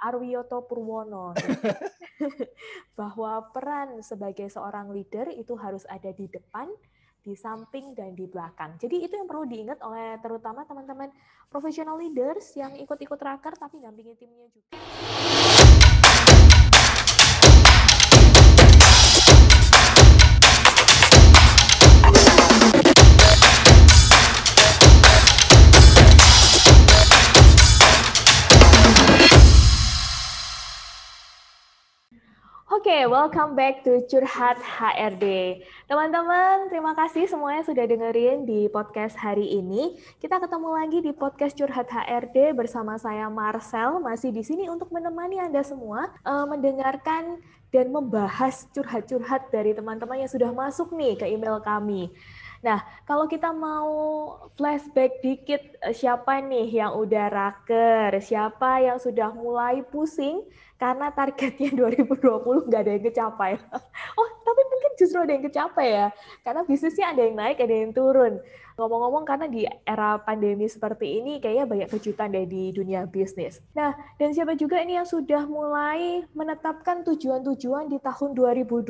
Arwiyoto Purwono bahwa peran sebagai seorang leader itu harus ada di depan, di samping dan di belakang. Jadi itu yang perlu diingat oleh terutama teman-teman professional leaders yang ikut-ikut raker tapi ngampingin timnya juga. Oke, okay, welcome back to Curhat HRD. Teman-teman, terima kasih semuanya sudah dengerin di podcast hari ini. Kita ketemu lagi di podcast Curhat HRD bersama saya Marcel, masih di sini untuk menemani Anda semua uh, mendengarkan dan membahas curhat-curhat dari teman-teman yang sudah masuk nih ke email kami. Nah, kalau kita mau flashback dikit, eh, siapa nih yang udah raker, siapa yang sudah mulai pusing karena targetnya 2020 nggak ada yang kecapai. Oh, tapi mungkin justru ada yang kecapai ya, karena bisnisnya ada yang naik, ada yang turun. Ngomong-ngomong karena di era pandemi seperti ini kayaknya banyak kejutan deh di dunia bisnis. Nah, dan siapa juga ini yang sudah mulai menetapkan tujuan-tujuan di tahun 2021.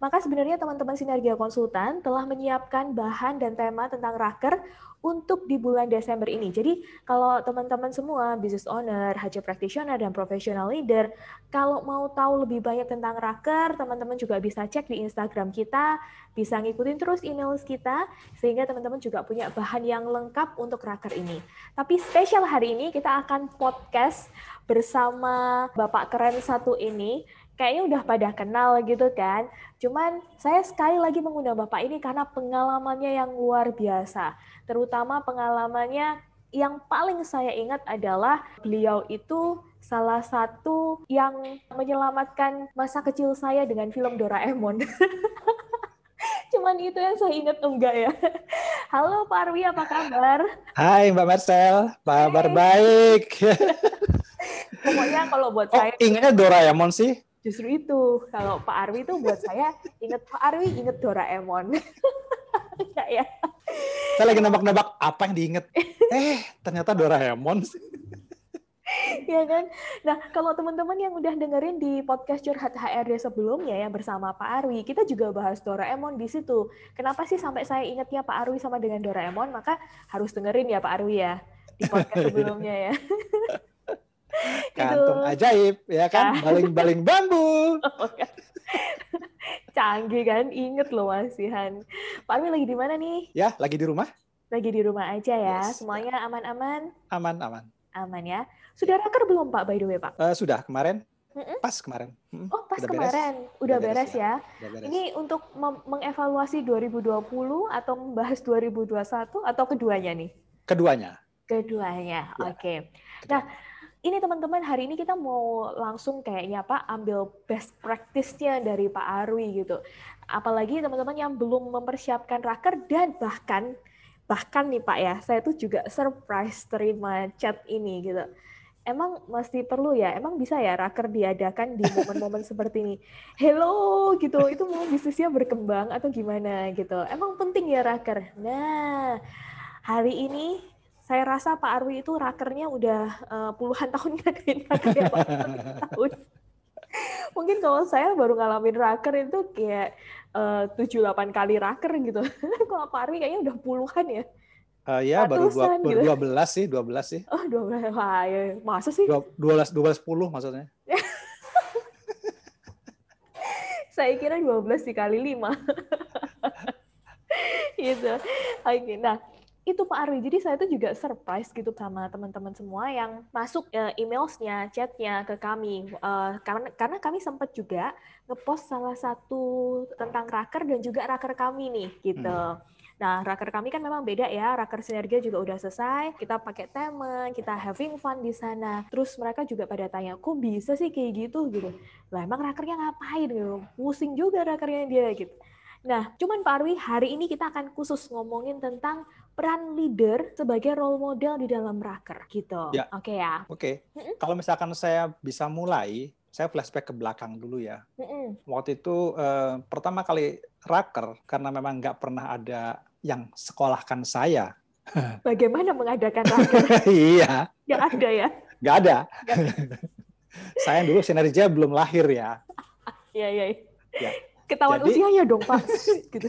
Maka sebenarnya teman-teman Sinergia Konsultan telah menyiapkan bahan dan tema tentang raker untuk di bulan Desember ini. Jadi kalau teman-teman semua business owner, HR practitioner dan professional leader, kalau mau tahu lebih banyak tentang Raker, teman-teman juga bisa cek di Instagram kita, bisa ngikutin terus email kita sehingga teman-teman juga punya bahan yang lengkap untuk Raker ini. Tapi spesial hari ini kita akan podcast bersama Bapak keren satu ini kayaknya udah pada kenal gitu kan. Cuman saya sekali lagi mengundang Bapak ini karena pengalamannya yang luar biasa terutama pengalamannya yang paling saya ingat adalah beliau itu salah satu yang menyelamatkan masa kecil saya dengan film Doraemon. Cuman itu yang saya ingat enggak ya. Halo Pak Arwi, apa kabar? Hai Mbak Marcel, kabar Hai. baik. Pokoknya kalau buat oh, saya... ingatnya Doraemon sih? Justru itu, kalau Pak Arwi itu buat saya ingat Pak Arwi, ingat Doraemon. Enggak ya? Saya lagi nebak-nebak apa yang diinget. Eh, ternyata Doraemon sih. Ya kan? Nah, kalau teman-teman yang udah dengerin di podcast Curhat HRD sebelumnya ya bersama Pak Arwi, kita juga bahas Doraemon di situ. Kenapa sih sampai saya ingatnya Pak Arwi sama dengan Doraemon? Maka harus dengerin ya Pak Arwi ya di podcast sebelumnya ya. Kantung ajaib ya kan, nah. baling-baling bambu. Oh, Canggih kan, inget loh Mas Ihan. Pak Arwi lagi di mana nih? Ya, lagi di rumah. Lagi di rumah aja ya, yes. semuanya aman-aman? Aman, aman. Ya. Sudah raker belum Pak, by the way Pak? Uh, sudah, kemarin. Mm-mm. Pas kemarin. Oh, pas udah kemarin. Beres. Udah, beres, beres ya. ya. beres. Ini untuk mengevaluasi 2020 atau membahas 2021 atau keduanya nih? Keduanya. Keduanya. Ya. Oke. Okay. Nah, ini teman-teman hari ini kita mau langsung kayaknya Pak ambil best practice-nya dari Pak Arwi gitu. Apalagi teman-teman yang belum mempersiapkan raker dan bahkan bahkan nih Pak ya, saya tuh juga surprise terima chat ini gitu. Emang masih perlu ya? Emang bisa ya raker diadakan di momen-momen seperti ini? Hello gitu, itu mau bisnisnya berkembang atau gimana gitu? Emang penting ya raker? Nah, hari ini saya rasa Pak Arwi itu rakernya udah uh, puluhan tahun ngadain raker ya Pak. tahun. Mungkin kalau saya baru ngalamin raker itu kayak eh, tujuh delapan kali raker gitu. kalau Pak Arwi kayaknya udah puluhan ya. Uh, ya baru dua, gitu. dua belas sih, dua belas sih. Oh dua belas, wah ya. masa sih? Dua belas, dua belas puluh maksudnya. saya kira dua belas dikali lima. gitu. Oke, nah itu Pak Arwi. Jadi saya tuh juga surprise gitu sama teman-teman semua yang masuk uh, emailsnya, chatnya ke kami. Uh, karena karena kami sempat juga ngepost salah satu tentang raker dan juga raker kami nih gitu. Hmm. Nah, raker kami kan memang beda ya. Raker sinergi juga udah selesai. Kita pakai temen, kita having fun di sana. Terus mereka juga pada tanya, kok bisa sih kayak gitu gitu. Lah emang rakernya ngapain gitu. Pusing juga rakernya dia gitu. Nah, cuman Pak Arwi, hari ini kita akan khusus ngomongin tentang peran leader sebagai role model di dalam raker gitu. Ya. Oke okay, ya. Oke. Okay. Mm -mm. Kalau misalkan saya bisa mulai, saya flashback ke belakang dulu ya. Mm. Waktu itu eh, pertama kali raker karena memang nggak pernah ada yang sekolahkan saya. Bagaimana mengadakan raker? iya. Yang ada ya. Nggak ada. saya dulu sinergia belum lahir ya. Iya, iya. Ya. Ketahuan Jadi, usianya dong, Pak. gitu.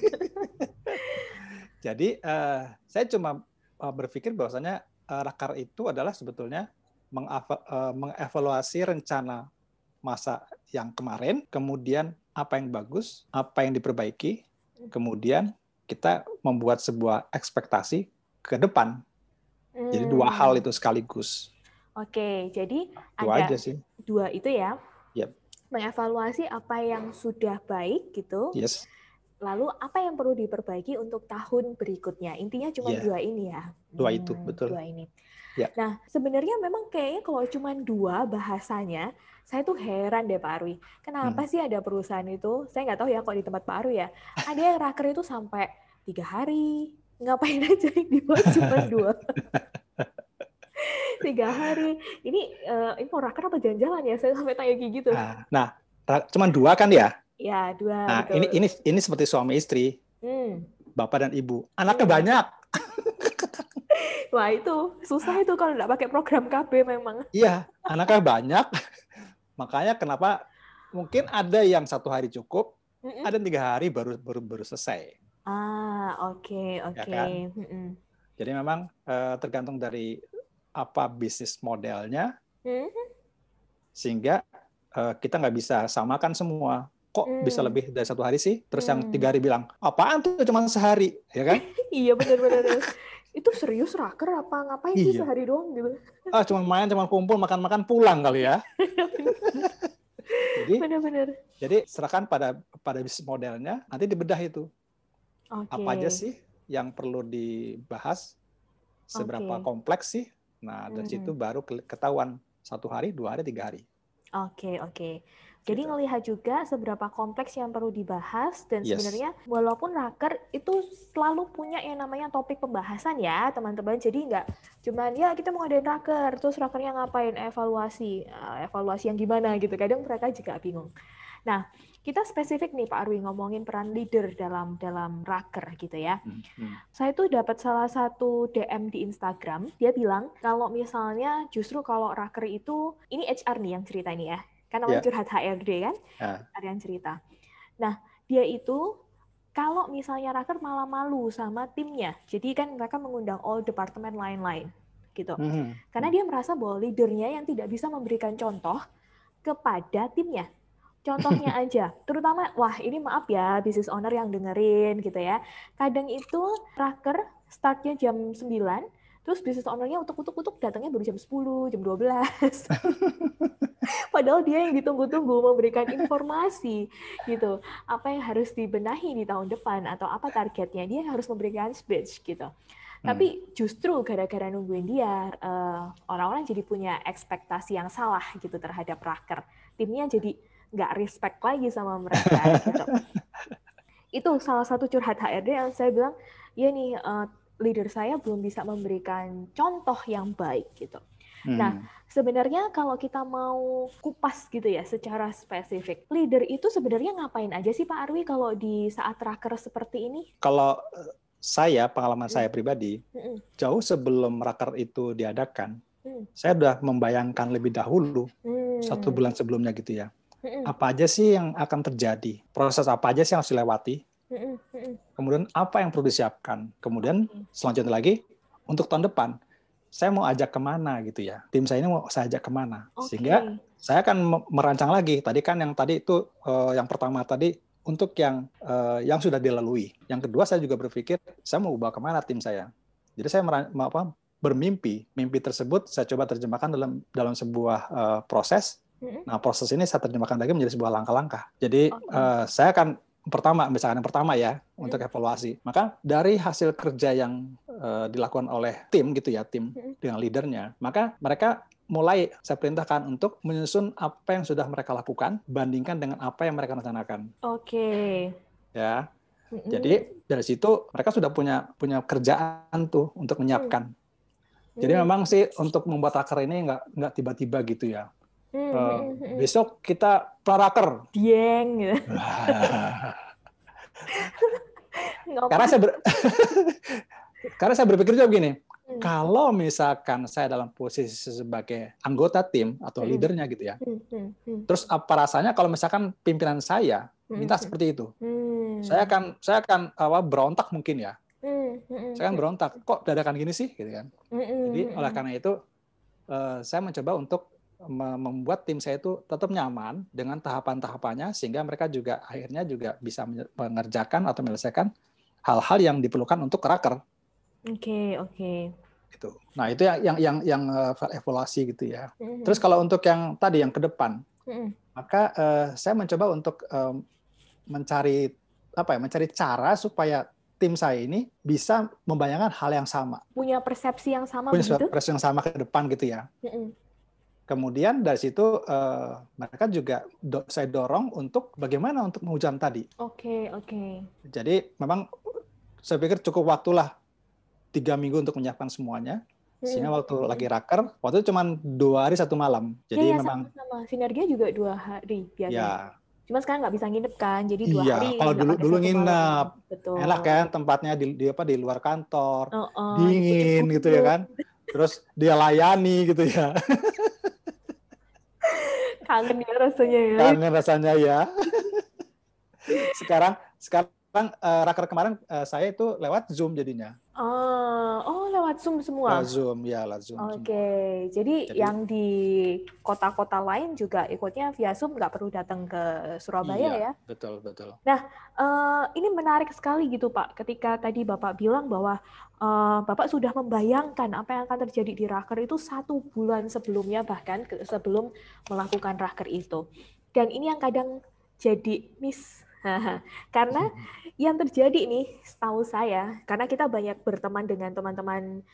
Jadi uh, saya cuma uh, berpikir bahwasanya uh, rakar itu adalah sebetulnya mengevaluasi rencana masa yang kemarin, kemudian apa yang bagus, apa yang diperbaiki, kemudian kita membuat sebuah ekspektasi ke depan. Hmm. Jadi dua hmm. hal itu sekaligus. Oke, jadi itu ada aja sih. dua itu ya. Yep. Mengevaluasi apa yang sudah baik gitu. Yes. Lalu apa yang perlu diperbaiki untuk tahun berikutnya? Intinya cuma yeah. dua ini ya. Dua hmm, itu betul. Dua ini. Ya. Nah, sebenarnya memang kayaknya kalau cuma dua bahasanya, saya tuh heran deh Pak Arwi. Kenapa hmm. sih ada perusahaan itu? Saya nggak tahu ya kok di tempat Pak Arwi ya. Ada yang raker itu sampai tiga hari, ngapain aja yang dibuat cuma dua. tiga hari. Ini uh, ini mau raker apa jalan-jalan ya? Saya sampai tanya kayak gitu. Nah, nah cuma dua kan ya? Ya dua. Nah betul. ini ini ini seperti suami istri, hmm. bapak dan ibu. Anaknya hmm. banyak. Wah itu susah itu kalau nggak pakai program KB memang. Iya, anaknya banyak. Makanya kenapa mungkin ada yang satu hari cukup, mm -mm. ada tiga hari baru baru baru selesai. Ah oke okay, oke. Okay. Ya kan? mm -mm. Jadi memang uh, tergantung dari apa bisnis modelnya, mm -hmm. sehingga uh, kita nggak bisa samakan semua kok mm. bisa lebih dari satu hari sih? Terus mm. yang tiga hari bilang, apaan tuh cuma sehari, ya kan? iya benar-benar itu serius raker apa ngapain iya. sih sehari doang gitu ah cuma main cuma kumpul makan-makan pulang kali ya jadi benar-benar jadi serahkan pada pada bisnis modelnya nanti dibedah itu okay. apa aja sih yang perlu dibahas seberapa okay. kompleks sih nah dari hmm. situ baru ketahuan satu hari dua hari tiga hari oke okay, oke okay. Jadi gitu. ngelihat juga seberapa kompleks yang perlu dibahas dan yes. sebenarnya walaupun raker itu selalu punya yang namanya topik pembahasan ya teman-teman. Jadi nggak cuman ya kita mau ngadain raker terus rakernya ngapain evaluasi eh, evaluasi yang gimana gitu. Kadang mereka juga bingung. Nah kita spesifik nih Pak Arwi ngomongin peran leader dalam dalam raker gitu ya. Hmm, hmm. Saya tuh dapat salah satu DM di Instagram, dia bilang kalau misalnya justru kalau raker itu ini HR nih yang cerita ini ya kan namanya yeah. curhat HRD kan yeah. ada yang cerita nah dia itu kalau misalnya raker malah malu sama timnya jadi kan mereka mengundang all departemen lain-lain gitu mm -hmm. karena dia merasa bahwa leadernya yang tidak bisa memberikan contoh kepada timnya contohnya aja terutama wah ini maaf ya business owner yang dengerin gitu ya kadang itu raker startnya jam 9 Terus bisnis ownernya utuk-utuk-utuk datangnya baru jam 10, jam 12. Padahal dia yang ditunggu-tunggu memberikan informasi gitu. Apa yang harus dibenahi di tahun depan atau apa targetnya. Dia harus memberikan speech gitu. Hmm. Tapi justru gara-gara nungguin dia, uh, orang-orang jadi punya ekspektasi yang salah gitu terhadap raker. Timnya jadi nggak respect lagi sama mereka. gitu. Itu salah satu curhat HRD yang saya bilang, ya nih uh, leader saya belum bisa memberikan contoh yang baik gitu. Hmm. Nah, sebenarnya kalau kita mau kupas gitu ya secara spesifik, leader itu sebenarnya ngapain aja sih Pak Arwi kalau di saat raker seperti ini? Kalau eh, saya, pengalaman hmm. saya pribadi, hmm. jauh sebelum raker itu diadakan, hmm. saya sudah membayangkan lebih dahulu, hmm. satu bulan sebelumnya gitu ya. Hmm. Apa aja sih yang akan terjadi? Proses apa aja sih yang harus dilewati? Kemudian apa yang perlu disiapkan? Kemudian selanjutnya lagi untuk tahun depan saya mau ajak ke mana gitu ya? Tim saya ini mau saya ajak ke mana? Okay. Sehingga saya akan merancang lagi. Tadi kan yang tadi itu uh, yang pertama tadi untuk yang uh, yang sudah dilalui. Yang kedua saya juga berpikir saya mau bawa ke mana tim saya. Jadi saya apa, bermimpi. Mimpi tersebut saya coba terjemahkan dalam dalam sebuah uh, proses. Nah proses ini saya terjemahkan lagi menjadi sebuah langkah-langkah. Jadi okay. uh, saya akan pertama misalkan yang pertama ya hmm. untuk evaluasi maka dari hasil kerja yang uh, dilakukan oleh tim gitu ya tim hmm. dengan leadernya maka mereka mulai saya perintahkan untuk menyusun apa yang sudah mereka lakukan bandingkan dengan apa yang mereka rencanakan oke okay. ya hmm. jadi dari situ mereka sudah punya punya kerjaan tuh untuk menyiapkan hmm. jadi memang sih untuk membuat akar ini nggak nggak tiba-tiba gitu ya Hmm, uh, besok kita praraker. Dieng. Gitu. karena saya ber... karena saya berpikir juga begini, Kalau misalkan saya dalam posisi sebagai anggota tim atau leadernya gitu ya, terus apa rasanya kalau misalkan pimpinan saya minta seperti itu, saya akan saya akan apa berontak mungkin ya, saya akan berontak, kok dadakan gini sih, gitu kan. Jadi oleh karena itu eh, saya mencoba untuk membuat tim saya itu tetap nyaman dengan tahapan-tahapannya sehingga mereka juga akhirnya juga bisa mengerjakan atau menyelesaikan hal-hal yang diperlukan untuk raker. Oke, okay, oke. Okay. Gitu. Nah, itu yang yang yang, yang uh, evaluasi gitu ya. Mm-hmm. Terus kalau untuk yang tadi yang ke depan, mm-hmm. maka uh, saya mencoba untuk um, mencari apa ya, mencari cara supaya tim saya ini bisa membayangkan hal yang sama. Punya persepsi yang sama Punya begitu? persepsi yang sama ke depan gitu ya. Mm-hmm. Kemudian dari situ uh, mereka juga do, saya dorong untuk bagaimana untuk menghujam tadi. Oke, okay, oke. Okay. Jadi memang saya pikir cukup waktulah tiga minggu untuk menyiapkan semuanya. Sehingga hmm. waktu hmm. lagi raker, waktu itu cuma dua hari satu malam. Jadi ya, ya, memang sama, sinergia juga dua hari biasanya. Ya. Cuma sekarang nggak bisa nginep kan, jadi dua iya, hari. kalau dulu dulu nginep, Betul. enak kan tempatnya di, di apa di luar kantor, oh, oh, dingin gitu, gitu ya kan. Terus dia layani gitu ya. Kangen ya rasanya ya. Kangen rasanya ya. sekarang sekarang uh, raker kemarin uh, saya itu lewat Zoom jadinya. Oh, oh lewat Zoom semua. Lewat Zoom ya, lewat Zoom. Oke, okay. jadi, jadi yang di kota-kota lain juga ikutnya via Zoom, nggak perlu datang ke Surabaya iya, ya? Betul, betul. Nah, uh, ini menarik sekali gitu Pak, ketika tadi Bapak bilang bahwa uh, Bapak sudah membayangkan apa yang akan terjadi di Raker itu satu bulan sebelumnya bahkan sebelum melakukan Raker itu. Dan ini yang kadang jadi miss karena yang terjadi nih, setahu saya, karena kita banyak berteman dengan teman-teman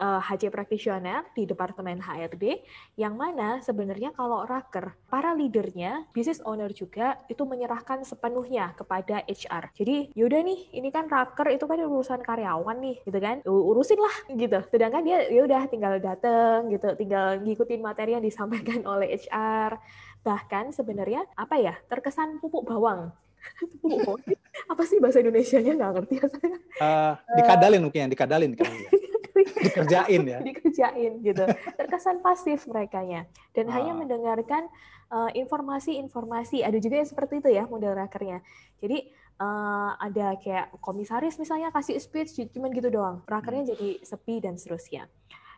uh, eh, HC profesional di Departemen HRD, yang mana sebenarnya kalau raker, para leadernya, business owner juga, itu menyerahkan sepenuhnya kepada HR. Jadi, yaudah nih, ini kan raker itu kan urusan karyawan nih, gitu kan, urusin lah, gitu. Sedangkan dia yaudah tinggal dateng, gitu, tinggal ngikutin materi yang disampaikan oleh HR. Bahkan sebenarnya, apa ya, terkesan pupuk bawang apa sih bahasa Indonesia-nya nggak ngerti ya saya. Uh, dikadalin mungkin yang dikadalin kan. Dikerjain ya. Dikerjain gitu. Terkesan pasif mereka-nya dan uh. hanya ah. mendengarkan eh, informasi-informasi. Uh, Ada juga yang seperti itu ya model rakernya. Jadi uh, ada kayak komisaris misalnya kasih speech cuman gitu doang. Rakernya hmm. jadi sepi dan seterusnya.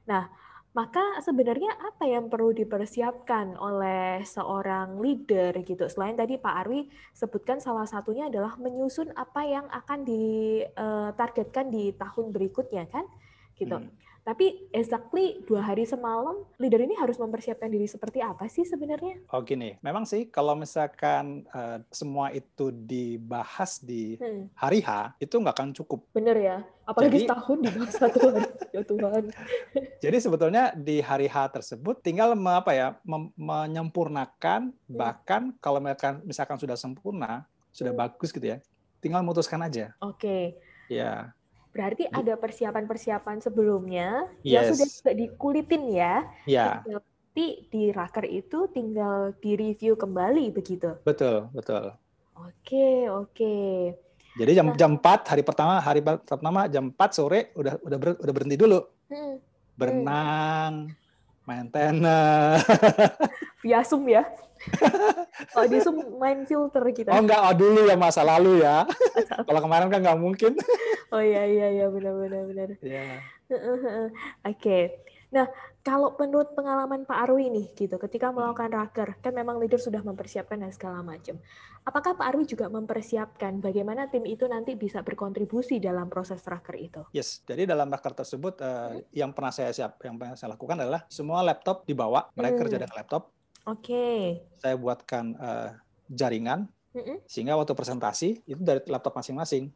Nah, maka sebenarnya apa yang perlu dipersiapkan oleh seorang leader gitu? Selain tadi Pak Arwi sebutkan salah satunya adalah menyusun apa yang akan ditargetkan di tahun berikutnya kan, gitu. Hmm. Tapi exactly dua hari semalam, leader ini harus mempersiapkan diri seperti apa sih sebenarnya? Oh gini, memang sih kalau misalkan uh, semua itu dibahas di hmm. hari H, itu nggak akan cukup. Bener ya, apalagi jadi, setahun dibahas satu hari, ya Tuhan. jadi sebetulnya di hari H tersebut tinggal me, apa ya, menyempurnakan, hmm. bahkan kalau misalkan, misalkan sudah sempurna, sudah hmm. bagus gitu ya, tinggal memutuskan aja. Oke. Okay. Ya. Berarti ada persiapan-persiapan sebelumnya yes. yang sudah juga dikulitin ya. Ya. Nanti di raker itu tinggal di-review kembali begitu. Betul, betul. Oke, oke. Jadi jam nah. jam 4 hari pertama, hari pertama jam 4 sore udah udah ber, udah berhenti dulu. Hmm. Berenang, hmm. main tenis. Via Zoom ya. Oh di Zoom main filter kita. Oh enggak, oh dulu ya masa lalu ya. Kalau kemarin kan nggak mungkin. oh iya iya iya benar benar benar. Iya. Oke. Okay. Nah, kalau menurut pengalaman Pak Arwi nih gitu, ketika hmm. melakukan raker, kan memang leader sudah mempersiapkan dan segala macam. Apakah Pak Arwi juga mempersiapkan bagaimana tim itu nanti bisa berkontribusi dalam proses raker itu? Yes, jadi dalam raker tersebut uh, hmm. yang pernah saya siap, yang pernah saya lakukan adalah semua laptop dibawa, mereka hmm. kerja dengan laptop, Oke. Okay. Saya buatkan uh, jaringan mm -mm. sehingga waktu presentasi itu dari laptop masing-masing.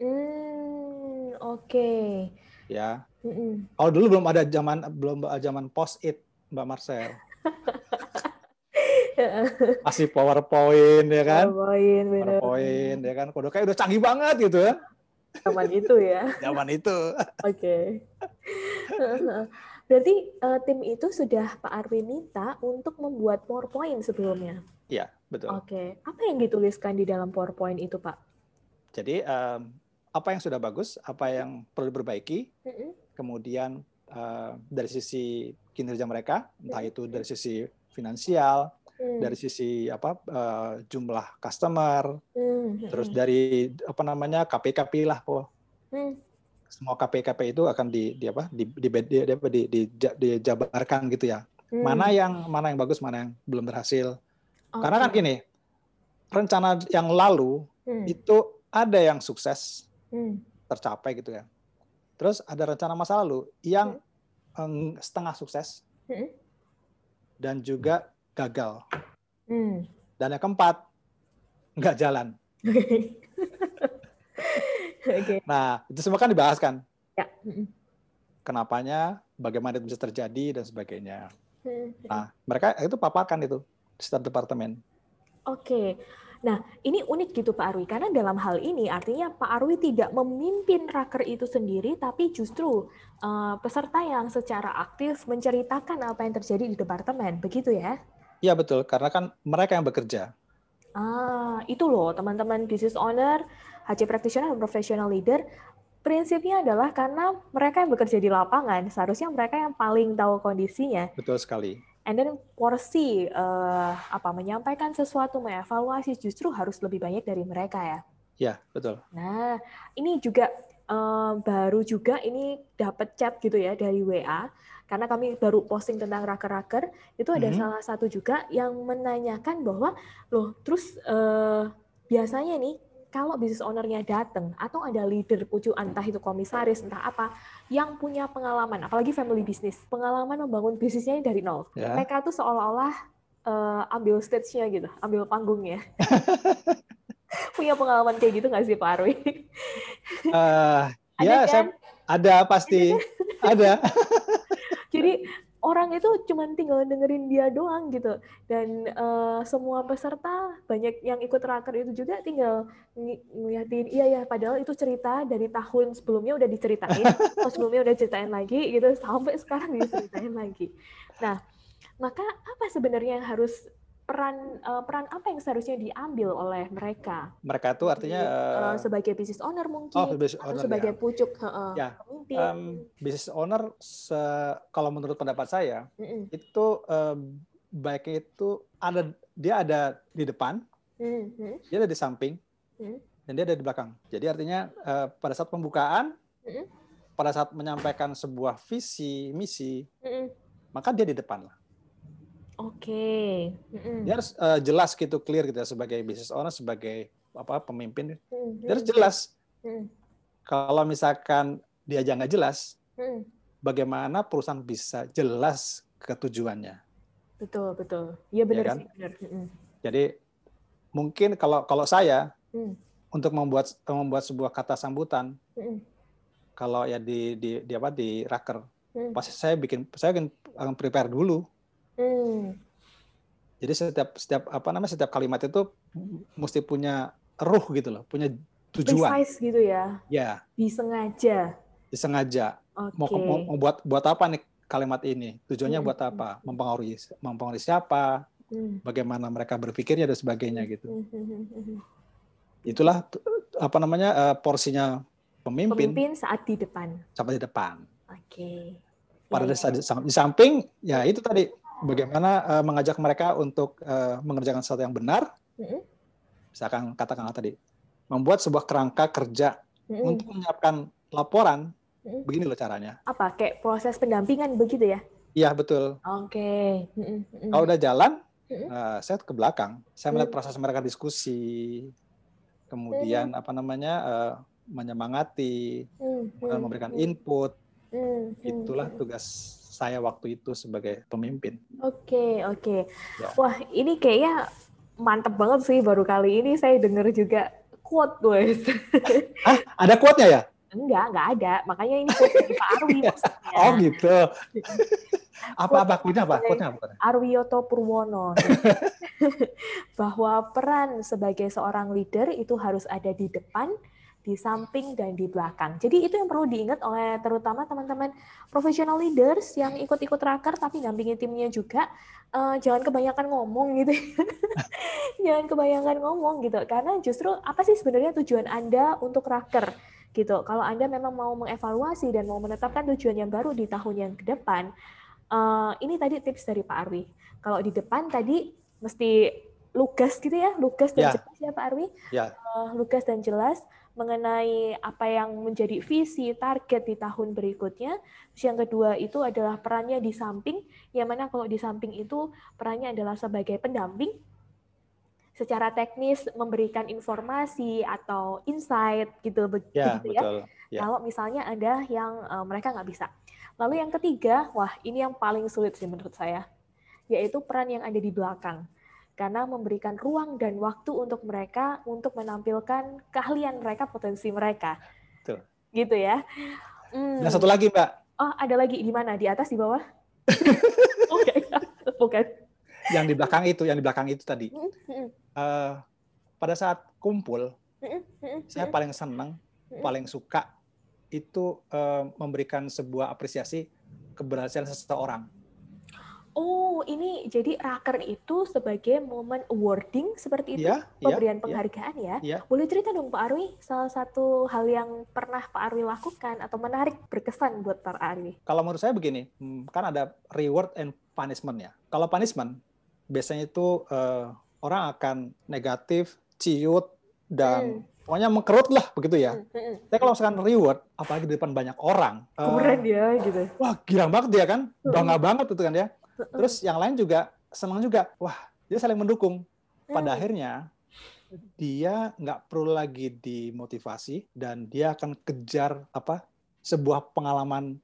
Mm, Oke. Okay. Ya. Mm -mm. Kalau dulu belum ada zaman belum zaman post it Mbak Marcel. Masih PowerPoint ya kan? PowerPoint, bener. PowerPoint ya kan. Kode kayak udah canggih banget gitu ya. Zaman itu ya. Zaman itu. Oke. Okay. Berarti uh, tim itu sudah Pak Arwin minta untuk membuat PowerPoint sebelumnya. Iya, betul. Oke, apa yang dituliskan di dalam PowerPoint itu, Pak? Jadi um, apa yang sudah bagus, apa yang perlu diperbaiki, mm -hmm. kemudian uh, dari sisi kinerja mereka, entah itu dari sisi finansial, hmm. dari sisi apa uh, jumlah customer, hmm. terus dari apa namanya KPKP lah, po. Hmm. Semua KPKP itu akan di, di apa di di, di, di, di, di, dijabarkan gitu ya. Hmm. Mana yang mana yang bagus, mana yang belum berhasil. Okay. Karena kan gini, rencana yang lalu hmm. itu ada yang sukses hmm. tercapai gitu ya. Terus ada rencana masa lalu yang hmm. setengah sukses hmm. dan juga gagal. Hmm. Dan yang keempat, nggak jalan. okay. Nah, itu semua kan dibahas kan? Ya. Kenapanya, bagaimana itu bisa terjadi, dan sebagainya. Hmm. Nah, mereka itu paparkan itu, setiap departemen. Oke. Okay. Nah, ini unik gitu Pak Arwi, karena dalam hal ini artinya Pak Arwi tidak memimpin raker itu sendiri, tapi justru uh, peserta yang secara aktif menceritakan apa yang terjadi di departemen, begitu ya? Iya betul, karena kan mereka yang bekerja. Ah, itu loh teman-teman business owner, HC practitioner, dan professional leader, prinsipnya adalah karena mereka yang bekerja di lapangan, seharusnya mereka yang paling tahu kondisinya. Betul sekali. And then porsi uh, apa menyampaikan sesuatu, mengevaluasi justru harus lebih banyak dari mereka ya. Ya betul. Nah, ini juga uh, baru juga ini dapat chat gitu ya dari WA karena kami baru posting tentang raker-raker, itu ada mm -hmm. salah satu juga yang menanyakan bahwa, loh terus uh, biasanya nih kalau bisnis ownernya datang atau ada leader pucuk entah itu komisaris entah apa yang punya pengalaman apalagi family business pengalaman membangun bisnisnya dari nol yeah. mereka tuh seolah-olah uh, ambil stage-nya gitu ambil panggungnya punya pengalaman kayak gitu nggak sih Pak Arwi? Uh, ya, kan? saya ada pasti ada. Jadi orang itu cuma tinggal dengerin dia doang gitu. Dan uh, semua peserta banyak yang ikut raker itu juga tinggal ng ngeliatin iya ya padahal itu cerita dari tahun sebelumnya udah diceritain tahun sebelumnya udah ceritain lagi gitu sampai sekarang diceritain lagi. Nah maka apa sebenarnya yang harus peran uh, peran apa yang seharusnya diambil oleh mereka? Mereka itu artinya uh, sebagai business owner mungkin oh, business owner, sebagai ya. pucuk uh, ya. Um, business owner se kalau menurut pendapat saya mm -mm. itu um, baiknya itu ada dia ada di depan, mm -hmm. dia ada di samping, mm -hmm. dan dia ada di belakang. Jadi artinya uh, pada saat pembukaan, mm -hmm. pada saat menyampaikan sebuah visi misi, mm -hmm. maka dia di depan lah Oke. Okay. Dia harus uh, jelas gitu, clear gitu ya, sebagai business owner, sebagai apa pemimpin. Mm-hmm. Dia harus jelas. Mm. Kalau misalkan dia aja nggak jelas, mm. bagaimana perusahaan bisa jelas ketujuannya? Betul, betul. Iya benar ya kan? sih, benar. Mm. Jadi mungkin kalau kalau saya mm. untuk membuat membuat sebuah kata sambutan, mm. kalau ya di di, di apa di raker, mm. pasti saya bikin saya akan prepare dulu Hmm. Jadi setiap setiap apa namanya setiap kalimat itu mesti punya ruh gitu loh, punya tujuan. Precise gitu ya. Ya. Disengaja. Disengaja. Okay. Mau, mau, mau buat buat apa nih kalimat ini? Tujuannya hmm. buat apa? Mempengaruhi mempengaruhi siapa? Hmm. Bagaimana mereka berpikirnya dan sebagainya gitu. Hmm. hmm, hmm, Itulah apa namanya uh, porsinya pemimpin. Pemimpin saat di depan. Saat di depan. Oke. Okay. Pada yeah. di samping ya itu tadi bagaimana uh, mengajak mereka untuk uh, mengerjakan sesuatu yang benar, mm-hmm. misalkan katakan tadi, membuat sebuah kerangka kerja mm-hmm. untuk menyiapkan laporan, mm-hmm. begini loh caranya. Apa? Kayak proses pendampingan begitu ya? Iya betul. Oke. Okay. Mm-hmm. Kalau udah jalan, mm-hmm. uh, saya ke belakang, saya melihat mm-hmm. proses mereka diskusi, kemudian mm-hmm. apa namanya uh, menyemangati, mm-hmm. memberikan input. Mm-hmm. Itulah tugas saya waktu itu sebagai pemimpin. Oke, okay, oke. Okay. Ya. Wah, ini kayaknya mantep banget sih baru kali ini saya dengar juga quote, guys. Hah? Ada quote-nya ya? Enggak, enggak ada. Makanya ini quote dari Pak Arwi maksudnya. Oh gitu. Apa-apa quote-nya apa? Quote-nya apa? Arwiyoto Purwono. Bahwa peran sebagai seorang leader itu harus ada di depan, di samping dan di belakang. Jadi itu yang perlu diingat oleh terutama teman-teman professional leaders yang ikut-ikut raker tapi dampingi timnya juga. Uh, jangan kebanyakan ngomong gitu. jangan kebanyakan ngomong gitu. Karena justru apa sih sebenarnya tujuan Anda untuk raker? gitu. Kalau Anda memang mau mengevaluasi dan mau menetapkan tujuan yang baru di tahun yang ke depan, uh, ini tadi tips dari Pak Arwi. Kalau di depan tadi mesti lugas gitu ya, lugas dan ya. jelas ya Pak Arwi. Ya. Uh, lugas dan jelas mengenai apa yang menjadi visi target di tahun berikutnya. Terus yang kedua itu adalah perannya di samping, yang mana kalau di samping itu perannya adalah sebagai pendamping secara teknis memberikan informasi atau insight gitu ya, begitu ya. ya. Kalau misalnya ada yang uh, mereka nggak bisa. Lalu yang ketiga, wah ini yang paling sulit sih menurut saya, yaitu peran yang ada di belakang karena memberikan ruang dan waktu untuk mereka untuk menampilkan keahlian mereka, potensi mereka. Tuh. Gitu ya. Hmm. Dan satu lagi, Mbak. Oh, ada lagi di mana? Di atas, di bawah? Oke, bukan. Yang di belakang itu, yang di belakang itu tadi. Uh, pada saat kumpul, saya paling senang, paling suka itu uh, memberikan sebuah apresiasi keberhasilan seseorang Oh, ini jadi raker itu sebagai momen awarding seperti itu, ya, pemberian ya, penghargaan ya. ya. Boleh cerita dong Pak Arwi, salah satu hal yang pernah Pak Arwi lakukan atau menarik berkesan buat Pak Arwi? Kalau menurut saya begini, hmm, kan ada reward and punishment ya. Kalau punishment, biasanya itu uh, orang akan negatif, ciut, dan hmm. pokoknya mengkerut lah begitu ya. Hmm, hmm, hmm. Tapi kalau misalkan reward, apalagi di depan banyak orang, keren uh, ya gitu. Wah, girang banget dia kan, bangga banget itu kan ya Terus yang lain juga senang juga. Wah, dia saling mendukung. Pada hmm. akhirnya dia nggak perlu lagi dimotivasi dan dia akan kejar apa sebuah pengalaman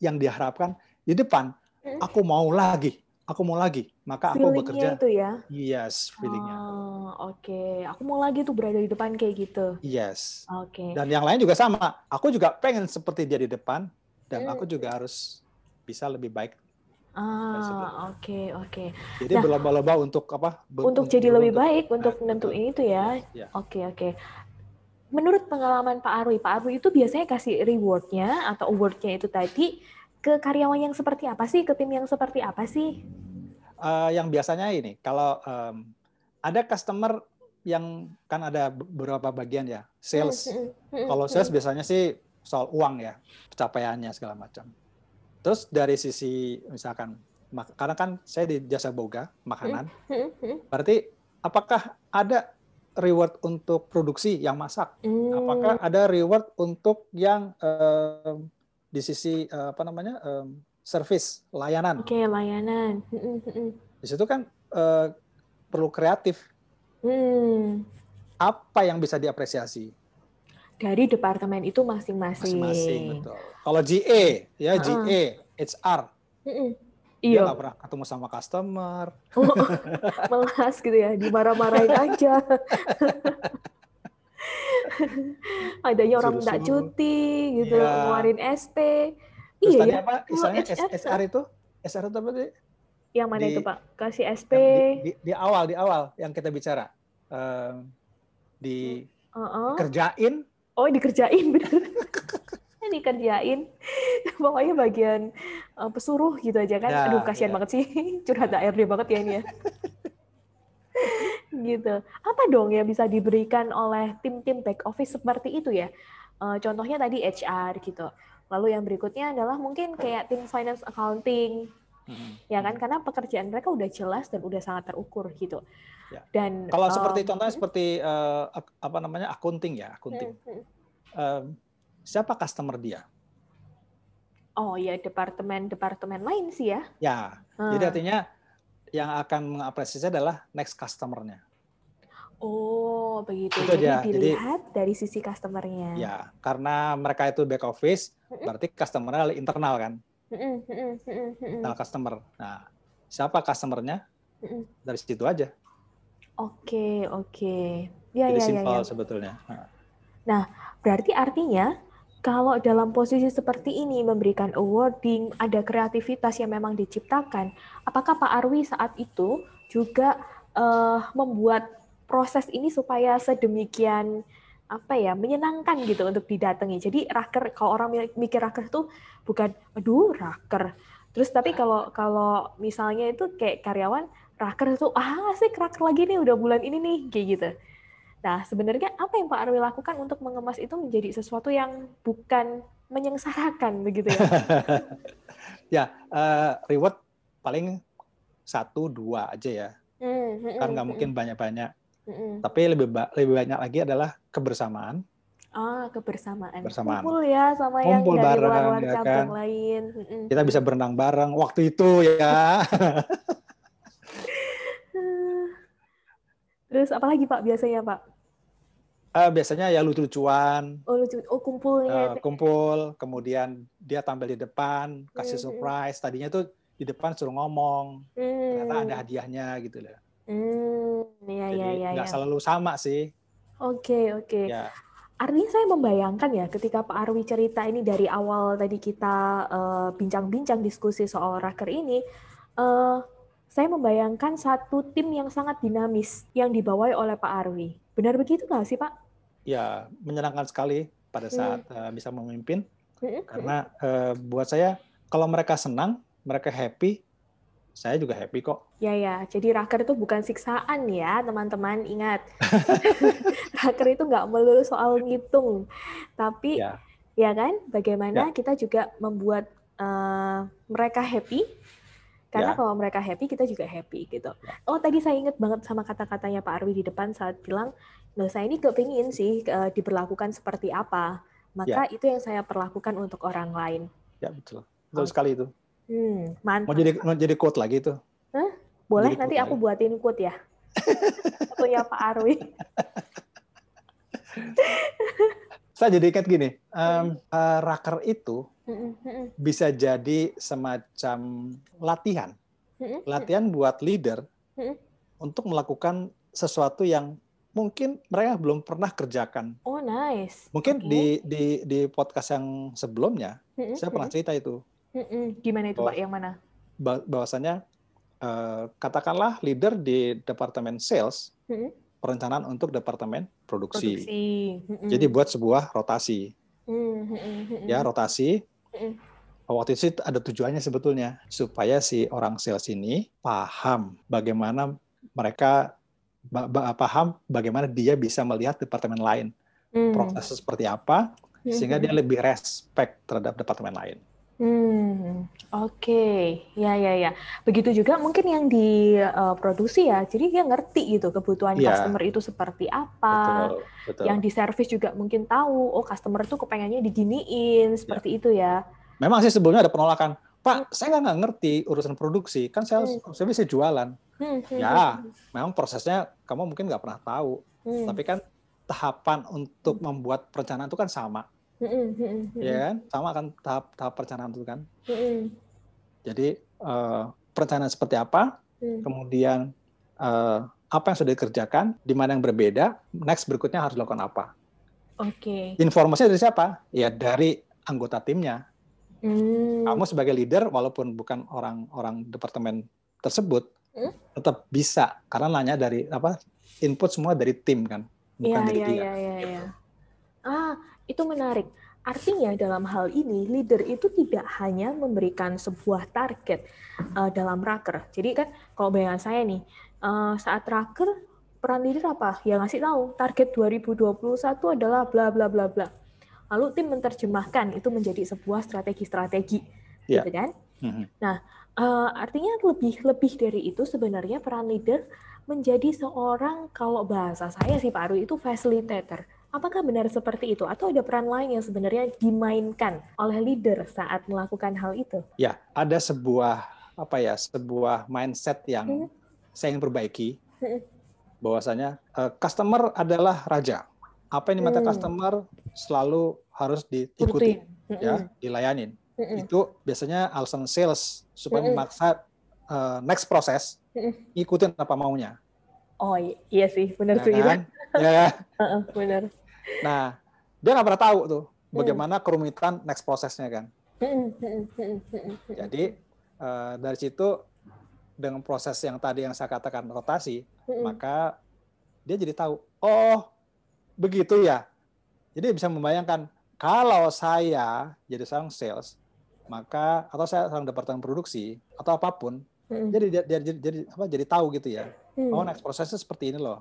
yang diharapkan di depan. Hmm. Aku mau lagi, aku mau lagi. Maka aku bekerja. itu ya? Yes, feelingnya. Oh, Oke, okay. aku mau lagi tuh berada di depan kayak gitu. Yes. Oke. Okay. Dan yang lain juga sama. Aku juga pengen seperti dia di depan dan hmm. aku juga harus bisa lebih baik Ah, oke oke. Jadi nah, berlomba-lomba untuk apa? Untuk, jadi lebih baik, untuk nah, nentuin itu ya. ya. Oke oke. Menurut pengalaman Pak Arwi, Pak Arwi itu biasanya kasih rewardnya atau awardnya itu tadi ke karyawan yang seperti apa sih, ke tim yang seperti apa sih? Uh, yang biasanya ini, kalau um, ada customer yang kan ada beberapa bagian ya, sales. Hmm, hmm, hmm, kalau sales biasanya sih soal uang ya, pencapaiannya segala macam. Terus dari sisi misalkan karena kan saya di jasa boga makanan, berarti apakah ada reward untuk produksi yang masak? Apakah ada reward untuk yang um, di sisi uh, apa namanya um, service layanan? Oke okay, layanan. Di situ kan uh, perlu kreatif. Hmm. Apa yang bisa diapresiasi? Dari departemen itu masing-masing. Masing-masing, betul. Kalau GA, ya uh. GA, HR, uh Iya. Dia nggak pernah ketemu sama customer. Oh, melas gitu ya, dimarah-marahin aja. Adanya orang minta cuti gitu, yeah. ngeluarin SP. Terus iya tadi ya? apa? Misalnya oh, SR itu? SR itu apa sih? Yang mana di, itu Pak? Kasih SP. Di, di, di awal, di awal yang kita bicara. Um, di uh -uh. Oh dikerjain bener. Dikerjain. Pokoknya bagian uh, pesuruh gitu aja kan. Ya, aduh kasihan ya. banget sih. Curhat HRD banget ya ini ya. Gitu. Apa dong yang bisa diberikan oleh tim-tim back office seperti itu ya? Uh, contohnya tadi HR gitu. Lalu yang berikutnya adalah mungkin kayak tim finance accounting. Hmm. ya kan karena pekerjaan mereka udah jelas dan udah sangat terukur gitu Ya. Dan kalau um, seperti contohnya seperti uh, apa namanya accounting ya, accounting. Hmm, uh, siapa customer dia? Oh ya departemen-departemen lain sih ya. Ya. Hmm. Jadi artinya yang akan mengapresiasi adalah next customer-nya. Oh, begitu. Itu Jadi aja. dilihat Jadi, dari sisi customer-nya. Ya, karena mereka itu back office, berarti customer-nya internal kan? Internal customer. Nah, siapa customer-nya? Dari situ aja. Oke, oke. Ya, Jadi ya, simpel ya, ya. sebetulnya. Nah, berarti artinya kalau dalam posisi seperti ini memberikan awarding, ada kreativitas yang memang diciptakan, apakah Pak Arwi saat itu juga uh, membuat proses ini supaya sedemikian apa ya menyenangkan gitu untuk didatangi. Jadi raker kalau orang mikir raker itu bukan aduh raker. Terus tapi kalau kalau misalnya itu kayak karyawan raker itu ah sih raker lagi nih udah bulan ini nih kayak gitu. Nah, sebenarnya apa yang Pak Arwi lakukan untuk mengemas itu menjadi sesuatu yang bukan menyengsarakan begitu ya? ya, uh, reward paling satu dua aja ya. Mm, kan nggak mungkin banyak-banyak. Mm, Tapi lebih ba lebih banyak lagi adalah kebersamaan. Ah, kebersamaan. Bersamaan. Kumpul ya sama Kumpul yang dari bareng, luar-luar ya cabang kan? lain. Kita bisa berenang bareng waktu itu ya. Terus apalagi Pak biasanya Pak? Uh, biasanya ya lucu-lucuan. Oh lucu, oh kumpulnya. Uh, kumpul, kemudian dia tampil di depan, kasih hmm. surprise. Tadinya tuh di depan suruh ngomong, hmm. ternyata ada hadiahnya gitu loh. Hmm, ya, Jadi ya, ya, nggak ya. selalu sama sih. Oke, okay, oke. Okay. Ya. Artinya saya membayangkan ya ketika Pak Arwi cerita ini dari awal tadi kita bincang-bincang uh, diskusi soal raker ini, uh, saya membayangkan satu tim yang sangat dinamis yang dibawahi oleh Pak Arwi. Benar begitu nggak sih Pak? Ya, menyenangkan sekali pada hmm. saat hmm. uh, bisa memimpin. Hmm. Karena uh, buat saya, kalau mereka senang, mereka happy, saya juga happy kok. Ya ya, jadi raker itu bukan siksaan ya teman-teman, ingat. raker itu nggak melulu soal ngitung, tapi ya, ya kan, bagaimana ya. kita juga membuat uh, mereka happy, karena ya. kalau mereka happy, kita juga happy gitu. Oh tadi saya ingat banget sama kata-katanya Pak Arwi di depan saat bilang, nah saya ini kepingin sih uh, diperlakukan seperti apa. Maka ya. itu yang saya perlakukan untuk orang lain. Ya betul, betul oh. sekali itu. Hmm, mantap. Mau jadi mau jadi quote lagi itu? Hah? Boleh nanti aku lagi. buatin quote ya. Satunya Pak Arwi. saya jadi ingat gini, um, uh, raker itu bisa jadi semacam latihan, latihan buat leader untuk melakukan sesuatu yang mungkin mereka belum pernah kerjakan. Oh nice. Mungkin okay. di di di podcast yang sebelumnya saya pernah cerita itu. Gimana itu Pak? Yang mana? Bahwasanya uh, katakanlah leader di departemen sales perencanaan untuk departemen produksi. produksi. Jadi buat sebuah rotasi. Ya rotasi Waktu itu ada tujuannya sebetulnya supaya si orang sales ini paham bagaimana mereka paham bagaimana dia bisa melihat departemen lain hmm. proses seperti apa sehingga dia lebih respect terhadap departemen lain. Hmm, oke, okay. ya ya ya. Begitu juga mungkin yang di uh, produksi ya, jadi dia ngerti gitu kebutuhan yeah. customer itu seperti apa. Betul, betul. Yang di service juga mungkin tahu, oh customer tuh kepengennya diginiin seperti yeah. itu ya. Memang sih sebelumnya ada penolakan, Pak, hmm. saya nggak ngerti urusan produksi, kan saya hmm. saya bisa jualan. Hmm. hmm ya, hmm. memang prosesnya kamu mungkin nggak pernah tahu, hmm. tapi kan tahapan untuk membuat perencanaan itu kan sama ya kan? Sama kan tahap tahap perencanaan itu kan? Jadi uh, perencanaan seperti apa? Mm. kemudian uh, apa yang sudah dikerjakan? Di mana yang berbeda? Next berikutnya harus dilakukan apa? Oke. Okay. informasinya dari siapa? Ya dari anggota timnya. Mm. kamu sebagai leader walaupun bukan orang-orang departemen tersebut mm? tetap bisa. Karena nanya dari apa input semua dari tim kan? Bukan ya, dari ya, dia. ya, ya, ya. ah itu menarik. Artinya dalam hal ini leader itu tidak hanya memberikan sebuah target uh, dalam raker. Jadi kan kalau bayangan saya nih uh, saat raker peran leader apa? Ya ngasih tahu target 2021 adalah bla bla bla bla. Lalu tim menerjemahkan itu menjadi sebuah strategi-strategi, yeah. gitu kan? Mm-hmm. Nah, uh, artinya lebih lebih dari itu sebenarnya peran leader menjadi seorang kalau bahasa saya sih Pak Aru itu facilitator Apakah benar seperti itu atau ada peran lain yang sebenarnya dimainkan oleh leader saat melakukan hal itu? Ya, ada sebuah apa ya, sebuah mindset yang hmm. saya ingin perbaiki. Hmm. Bahwasanya uh, customer adalah raja. Apa yang diminta hmm. customer selalu harus diikuti, hmm. ya, dilayanin. Hmm. Itu biasanya alasan sales supaya hmm. memaksa uh, next proses hmm. ikutin apa maunya. Oh iya sih, benar ya, sih kan? Ya. uh -uh, benar. Nah, dia nggak pernah tahu tuh bagaimana kerumitan next prosesnya kan. Jadi uh, dari situ dengan proses yang tadi yang saya katakan rotasi, maka dia jadi tahu, oh begitu ya. Jadi bisa membayangkan kalau saya jadi seorang sales, maka atau saya seorang departemen produksi atau apa pun, jadi dia, jadi jadi apa jadi tahu gitu ya. Oh next prosesnya seperti ini loh.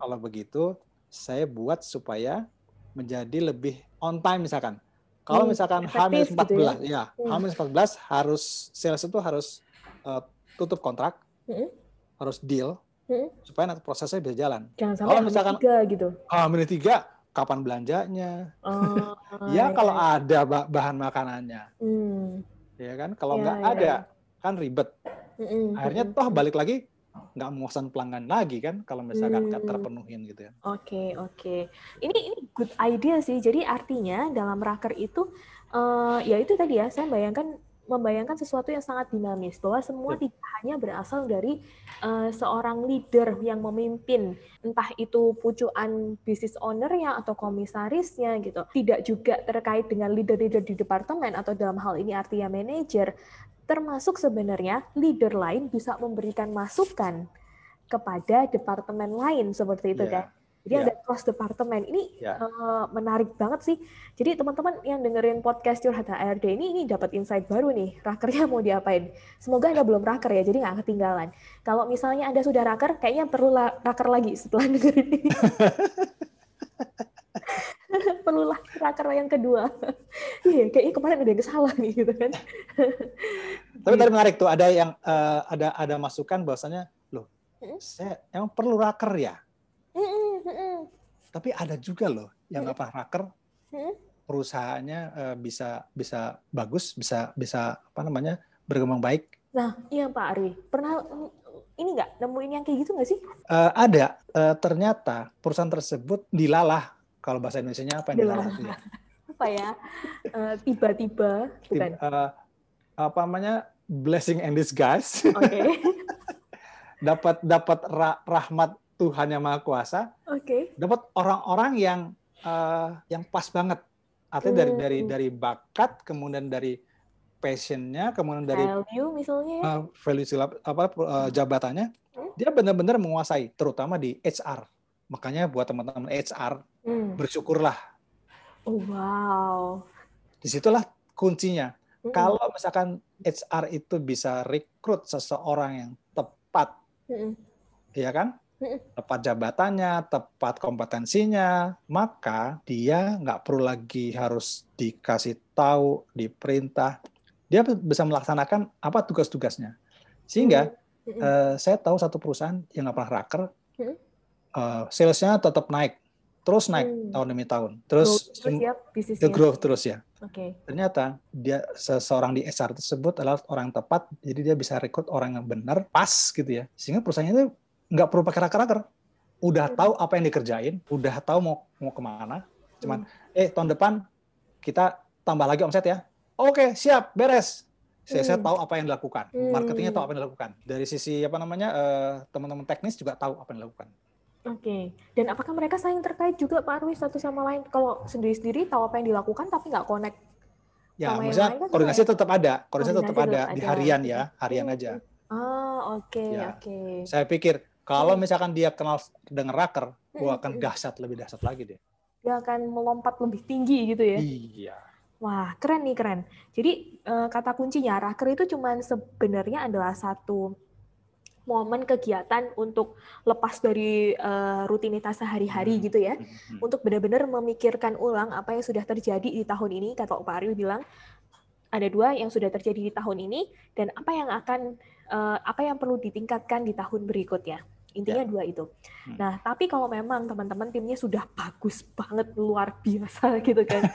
Kalau begitu saya buat supaya menjadi lebih on time misalkan. Kalau hmm, misalkan H-14 gitu ya, ya hmm. H-14 harus sales itu harus uh, tutup kontrak, hmm. harus deal hmm. supaya nanti prosesnya bisa jalan. Jangan sampai kalau misalkan tiga gitu. H-3 kapan belanjanya? Oh, ya kalau ya. ada bahan makanannya. Hmm. Ya kan? Kalau ya, nggak ya. ada kan ribet. Hmm. Akhirnya toh balik lagi nggak memuaskan pelanggan lagi kan kalau misalkan nggak hmm. terpenuhin gitu ya. Oke okay, oke. Okay. Ini ini good idea sih. Jadi artinya dalam raker itu uh, ya itu tadi ya saya bayangkan membayangkan sesuatu yang sangat dinamis bahwa semua ya. tidak hanya berasal dari uh, seorang leader yang memimpin entah itu pucuan bisnis ownernya atau komisarisnya gitu tidak juga terkait dengan leader-leader di departemen atau dalam hal ini artinya manajer termasuk sebenarnya leader lain bisa memberikan masukan kepada departemen lain seperti itu yeah. kan. Jadi yeah. ada cross departemen. Ini yeah. Ya. uh, menarik banget sih. Jadi teman-teman yang dengerin podcast Curhat HRD ini ini dapat insight baru nih. Rakernya mau diapain? Semoga Anda belum raker ya, jadi nggak ketinggalan. Kalau misalnya Anda sudah raker, kayaknya perlu raker lagi setelah dengerin ini. perlu raker yang kedua. Iya, kayaknya kemarin ada yang salah nih gitu kan. Tapi tadi menarik tuh ada yang uh, ada ada masukan bahwasanya loh, hmm? saya emang perlu raker ya. Hmm, hmm, Tapi ada juga loh yang nggak pernah raker, perusahaannya uh, bisa bisa bagus, bisa bisa apa namanya berkembang baik. Nah, iya Pak Ari, pernah ini nggak nemuin yang kayak gitu nggak sih? Uh, ada. Uh, ternyata perusahaan tersebut dilalah kalau bahasa Indonesia-nya apa yang dilalah itu ya? apa ya? Eh, tiba-tiba, uh, bukan? Uh, apa namanya? Blessing and disguise. Oke. Okay. dapat dapat ra rahmat Tuhan yang Maha Kuasa. Oke. Okay. Dapat orang-orang yang uh, yang pas banget. Artinya hmm. dari dari dari bakat, kemudian dari passionnya, kemudian dari value misalnya, uh, value apa uh, jabatannya, hmm? dia benar-benar menguasai, terutama di HR. Makanya buat teman-teman HR Hmm. Bersyukurlah. Oh, wow. Di situlah kuncinya. Hmm. Kalau misalkan HR itu bisa rekrut seseorang yang tepat, hmm. ya kan? Hmm. Tepat jabatannya, tepat kompetensinya, maka dia nggak perlu lagi harus dikasih tahu, diperintah. Dia bisa melaksanakan apa tugas-tugasnya. Sehingga hmm. uh, saya tahu satu perusahaan yang nggak pernah raker, hmm. uh, salesnya tetap naik terus naik hmm. tahun demi tahun. Terus, terus ya, the growth terus ya. Okay. Ternyata dia seseorang di SR tersebut adalah orang tepat, jadi dia bisa rekrut orang yang benar, pas gitu ya. Sehingga perusahaannya itu nggak perlu pakai raker-raker. Udah hmm. tahu apa yang dikerjain, udah tahu mau mau ke mana. Cuman, hmm. eh tahun depan kita tambah lagi omset ya. Oke, siap, beres. Saya, hmm. saya tahu apa yang dilakukan, marketingnya tahu apa yang dilakukan. Dari sisi apa namanya uh, teman-teman teknis juga tahu apa yang dilakukan. Oke. Okay. Dan apakah mereka saling terkait juga Pak Arwi satu sama lain? Kalau sendiri-sendiri tahu apa yang dilakukan tapi nggak connect Ya, sama maksudnya kan koordinasi tetap ada, koordinasi, tetap, ada, di harian ya, harian hmm. aja. Ah, oke, okay, ya. oke. Okay. Saya pikir kalau hmm. misalkan dia kenal dengan raker, hmm. wah akan dahsyat lebih dahsyat lagi deh. Dia akan melompat lebih tinggi gitu ya. Iya. Wah, keren nih, keren. Jadi eh, kata kuncinya raker itu cuma sebenarnya adalah satu momen kegiatan untuk lepas dari uh, rutinitas sehari-hari hmm. gitu ya, hmm. untuk benar-benar memikirkan ulang apa yang sudah terjadi di tahun ini. Kata Pak Aryo bilang ada dua yang sudah terjadi di tahun ini dan apa yang akan uh, apa yang perlu ditingkatkan di tahun berikutnya. Intinya ya. dua itu. Hmm. Nah, tapi kalau memang teman-teman timnya sudah bagus banget, luar biasa gitu kan,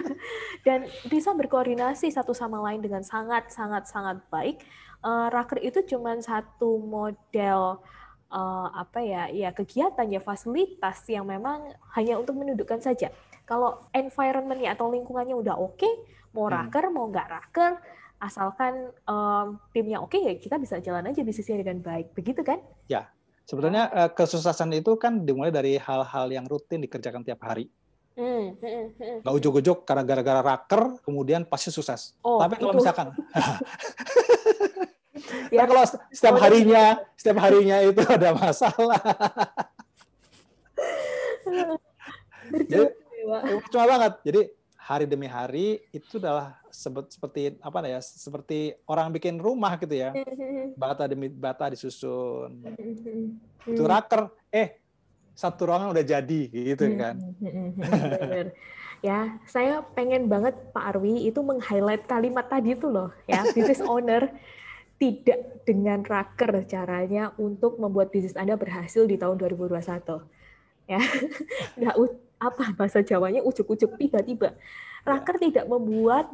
dan bisa berkoordinasi satu sama lain dengan sangat sangat sangat baik, uh, raker itu cuma satu model uh, apa ya ya kegiatan ya fasilitas yang memang hanya untuk menundukkan saja. Kalau environmentnya atau lingkungannya udah oke, okay, mau hmm. raker hmm. mau nggak raker, asalkan um, timnya oke okay, ya kita bisa jalan aja bisnisnya dengan baik, begitu kan? Ya, sebetulnya uh, kesuksesan itu kan dimulai dari hal-hal yang rutin dikerjakan tiap hari. Hmm, hmm, hmm. Gak ujuk-ujuk karena gara-gara raker kemudian pasti sukses. Oh, Tapi kalau itu. misalkan ya kalau setiap harinya setiap harinya itu ada masalah. Jadi, cuma banget. Jadi hari demi hari itu adalah seperti apa ya? Seperti orang bikin rumah gitu ya. Bata demi bata disusun. Itu raker. Eh, satu ruangan udah jadi gitu hmm, kan. Hmm, ya, saya pengen banget Pak Arwi itu meng-highlight kalimat tadi itu loh ya, business owner tidak dengan raker caranya untuk membuat bisnis Anda berhasil di tahun 2021. Ya, nggak apa bahasa Jawanya ujuk-ujuk tiba-tiba. Raker ya. tidak membuat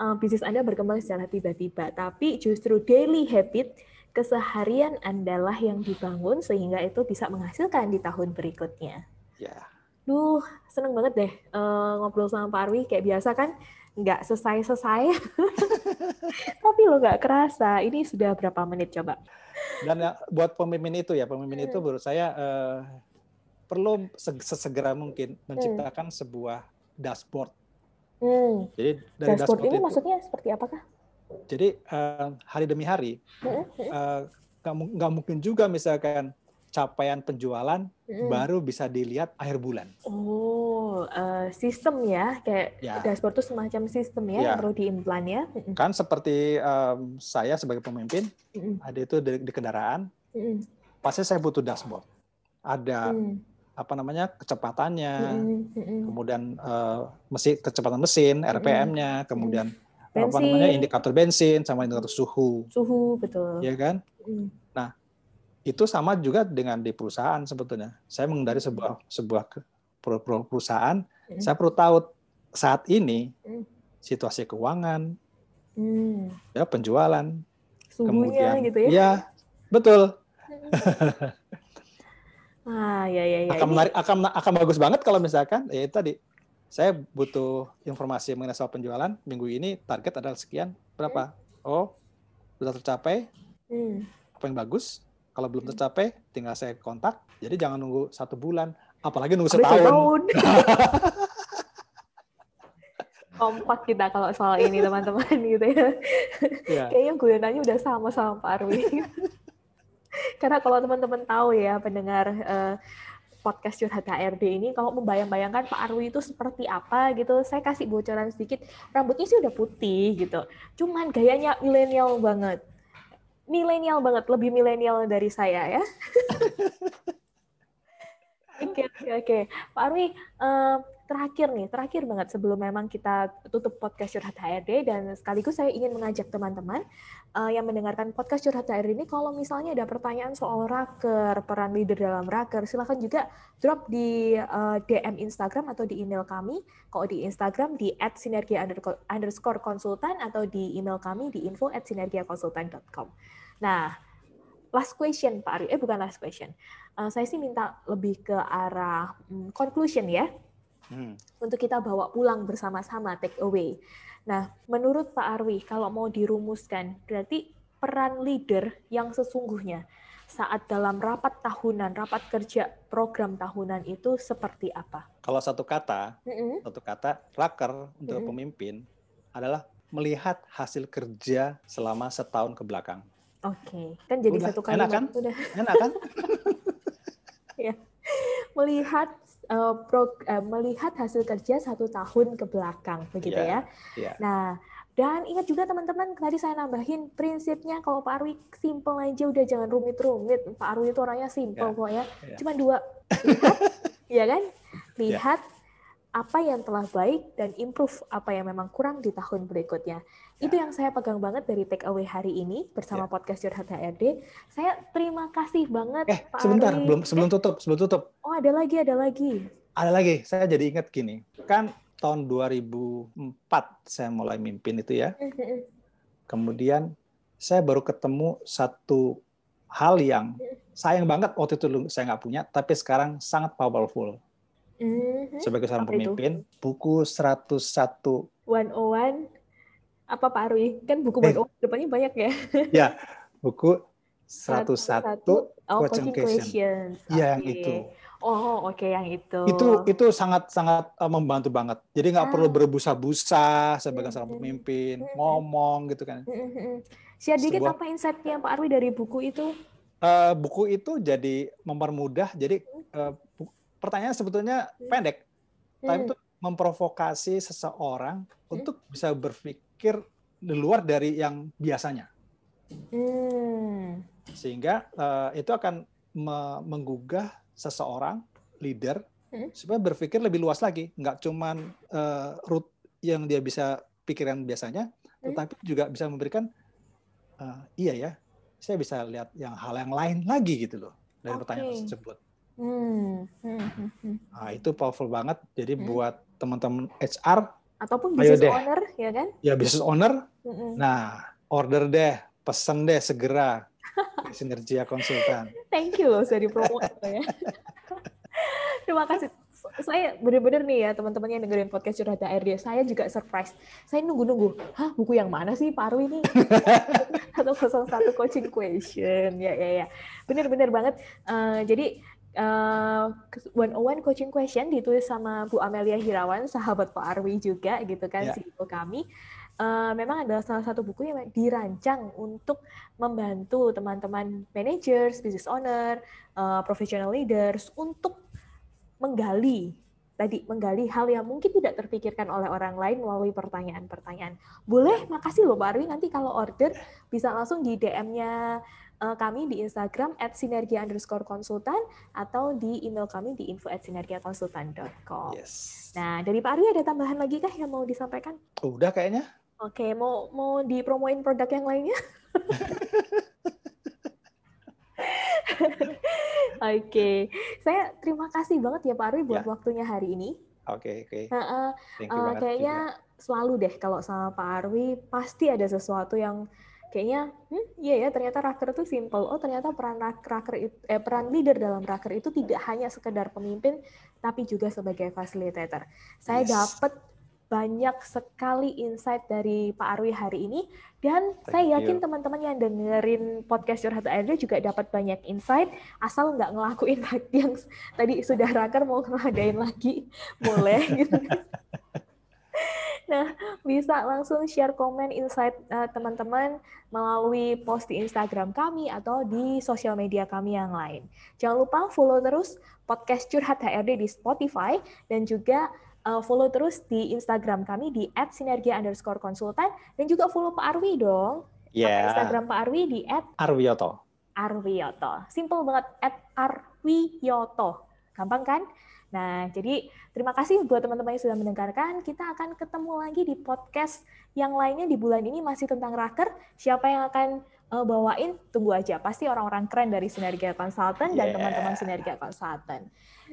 uh, bisnis Anda berkembang secara tiba-tiba, tapi justru daily habit keseharian Anda lah yang dibangun sehingga itu bisa menghasilkan di tahun berikutnya. Ya. Duh, seneng banget deh uh, ngobrol sama Pak Arwi kayak biasa kan nggak selesai-selesai. Tapi lo nggak kerasa. Ini sudah berapa menit coba? Dan ya, buat pemimpin itu ya, pemimpin hmm. itu menurut saya uh, perlu sesegera mungkin menciptakan hmm. sebuah dashboard. Hmm. Jadi dari dashboard, dashboard ini itu, maksudnya seperti apakah? Jadi uh, hari demi hari uh, nggak mungkin juga misalkan capaian penjualan mm. baru bisa dilihat akhir bulan. Oh, uh, sistem ya, kayak ya. dashboard itu semacam sistem ya, ya. yang perlu diimplan ya. Kan seperti um, saya sebagai pemimpin, mm. ada itu di, di kendaraan, mm. pasti saya butuh dashboard. Ada mm. apa namanya kecepatannya, mm. Mm. kemudian uh, mesin kecepatan mesin, RPM-nya, kemudian mm bensin. apa namanya indikator bensin sama indikator suhu. Suhu betul. Ya kan? Hmm. Nah, itu sama juga dengan di perusahaan sebetulnya. Saya mengendari sebuah sebuah perusahaan, hmm. saya perlu tahu saat ini hmm. situasi keuangan, hmm. ya penjualan, Suhunya kemudian gitu ya. Ya, betul. ah, ya ya ya. Akan menarik, akan akan bagus banget kalau misalkan ya tadi saya butuh informasi mengenai soal penjualan minggu ini target adalah sekian berapa hmm. oh sudah tercapai hmm. apa yang bagus kalau belum tercapai tinggal saya kontak jadi jangan nunggu satu bulan apalagi nunggu setahun, setahun. kompak kita kalau soal ini teman-teman gitu ya. Yeah. Kayaknya gue nanya udah sama sama Pak Arwi. Karena kalau teman-teman tahu ya pendengar uh, podcast curhat HRD ini kalau membayang-bayangkan Pak Arwi itu seperti apa gitu saya kasih bocoran sedikit rambutnya sih udah putih gitu cuman gayanya milenial banget milenial banget lebih milenial dari saya ya. Oke oke oke. Pak Arwi uh, terakhir nih, terakhir banget sebelum memang kita tutup podcast Curhat HRD dan sekaligus saya ingin mengajak teman-teman uh, yang mendengarkan podcast Curhat HRD ini kalau misalnya ada pertanyaan soal raker, peran leader dalam raker, silahkan juga drop di uh, eh, DM Instagram atau di email kami. Kalau di Instagram di @sinergia underscore konsultan atau di email kami di info at sinergiakonsultan.com. Nah, last question Pak Ari, eh bukan last question. Uh, saya sih minta lebih ke arah um, conclusion ya Hmm. Untuk kita bawa pulang bersama-sama take away. Nah, menurut Pak Arwi, kalau mau dirumuskan, berarti peran leader yang sesungguhnya saat dalam rapat tahunan, rapat kerja program tahunan itu seperti apa? Kalau satu kata, mm -hmm. satu kata raker untuk mm -hmm. pemimpin adalah melihat hasil kerja selama setahun ke belakang. Oke, okay. kan jadi udah, satu kalimat. Enak kan? Udah. Enak kan? ya. Melihat uh, pro, uh, melihat hasil kerja satu tahun ke belakang, begitu yeah, ya. Yeah. Nah, dan ingat juga teman-teman, tadi saya nambahin prinsipnya kalau Pak Arwi simple aja, udah jangan rumit-rumit. Pak Arwi itu orangnya simple yeah. kok ya. Yeah. Cuma dua, lihat, ya kan? Lihat yeah apa yang telah baik dan improve apa yang memang kurang di tahun berikutnya. Ya. Itu yang saya pegang banget dari take away hari ini bersama ya. podcast Curhat HRD. Saya terima kasih banget eh, Pak sebentar, Ari. belum sebelum tutup, sebelum tutup. Oh, ada lagi, ada lagi. Ada lagi. Saya jadi ingat gini. Kan tahun 2004 saya mulai mimpin itu ya. Kemudian saya baru ketemu satu hal yang sayang banget waktu itu saya nggak punya, tapi sekarang sangat powerful Mm-hmm. Sebagai seorang apa pemimpin, itu? buku 101 101 apa Pak Arwi? Kan buku eh. depannya banyak ya. ya, buku 101, 101 oh, coaching questions. Iya, okay. yang itu. Oh, oke okay, yang itu. Itu itu sangat sangat uh, membantu banget. Jadi nggak ah. perlu berbusa-busa sebagai seorang mm-hmm. pemimpin, mm-hmm. ngomong gitu kan. Mm-hmm. Share dikit Sebuah, apa insight-nya Pak Arwi dari buku itu? Uh, buku itu jadi mempermudah. Jadi uh, pertanyaan sebetulnya pendek, hmm. tapi itu memprovokasi seseorang hmm. untuk bisa berpikir di luar dari yang biasanya. Hmm. Sehingga uh, itu akan me menggugah seseorang leader hmm? supaya berpikir lebih luas lagi, nggak cuman uh, root yang dia bisa pikiran biasanya, hmm? tetapi juga bisa memberikan uh, iya ya, saya bisa lihat yang hal yang lain lagi gitu loh dari okay. pertanyaan tersebut. Hmm. Hmm. Hmm. hmm. Nah, itu powerful banget. Jadi hmm. buat teman-teman HR ataupun business deh. owner ya kan? Ya business owner. Hmm. Nah, order deh, pesen deh segera Sinergia Konsultan. Thank you loh sudah dipromote ya. Terima kasih. Saya benar-benar nih ya teman-teman yang dengerin podcast curhat HRD, saya juga surprise. Saya nunggu-nunggu, hah buku yang mana sih Arwi ini? Atau satu coaching question, ya ya ya. Benar-benar banget. Uh, jadi uh, on one coaching question ditulis sama Bu Amelia Hirawan, sahabat Pak Arwi juga gitu kan, yeah. CEO kami uh, memang adalah salah satu buku yang dirancang untuk membantu teman-teman managers, business owner, uh, professional leaders untuk menggali tadi menggali hal yang mungkin tidak terpikirkan oleh orang lain melalui pertanyaan-pertanyaan. Boleh, makasih loh Pak Arwi. Nanti kalau order bisa langsung di DM-nya uh, kami di Instagram at sinergia underscore konsultan atau di email kami di info at sinergiakonsultan.com. Yes. Nah, dari Pak Arwi ada tambahan lagi kah yang mau disampaikan? Udah kayaknya. Oke, mau mau dipromoin produk yang lainnya? Oke, okay. saya terima kasih banget ya Pak Arwi buat ya. waktunya hari ini. Oke, okay, oke. Okay. Uh, uh, kayaknya juga. selalu deh kalau sama Pak Arwi pasti ada sesuatu yang kayaknya, hmm, iya ya ternyata raker itu simple. Oh ternyata peran raker eh, peran leader dalam raker itu tidak hanya sekedar pemimpin, tapi juga sebagai facilitator. Saya yes. dapat banyak sekali insight dari Pak Arwi hari ini dan Thank saya yakin teman-teman yang dengerin podcast Curhat ARD juga dapat banyak insight asal nggak ngelakuin yang tadi sudah raker mau ngadain lagi boleh gitu. Nah, bisa langsung share komen insight uh, teman-teman melalui post di Instagram kami atau di sosial media kami yang lain. Jangan lupa follow terus podcast Curhat HRD di Spotify dan juga uh, follow terus di Instagram kami di @sinergia underscore konsultan dan juga follow Pak Arwi dong. Yeah. Instagram Pak Arwi di @arwiyoto. Arwiyoto. Simple banget @arwiyoto. Gampang kan? Nah, jadi terima kasih buat teman-teman yang sudah mendengarkan. Kita akan ketemu lagi di podcast yang lainnya di bulan ini masih tentang raker. Siapa yang akan uh, bawain? Tunggu aja. Pasti orang-orang keren dari Sinergia Consultant yeah. dan teman-teman Sinergia Consultant.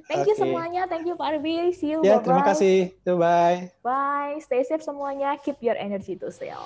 Thank you semuanya. Thank you Pak Arbi. See you. Ya, yeah, terima kasih. Bye. Bye. Stay safe semuanya. Keep your energy to sell.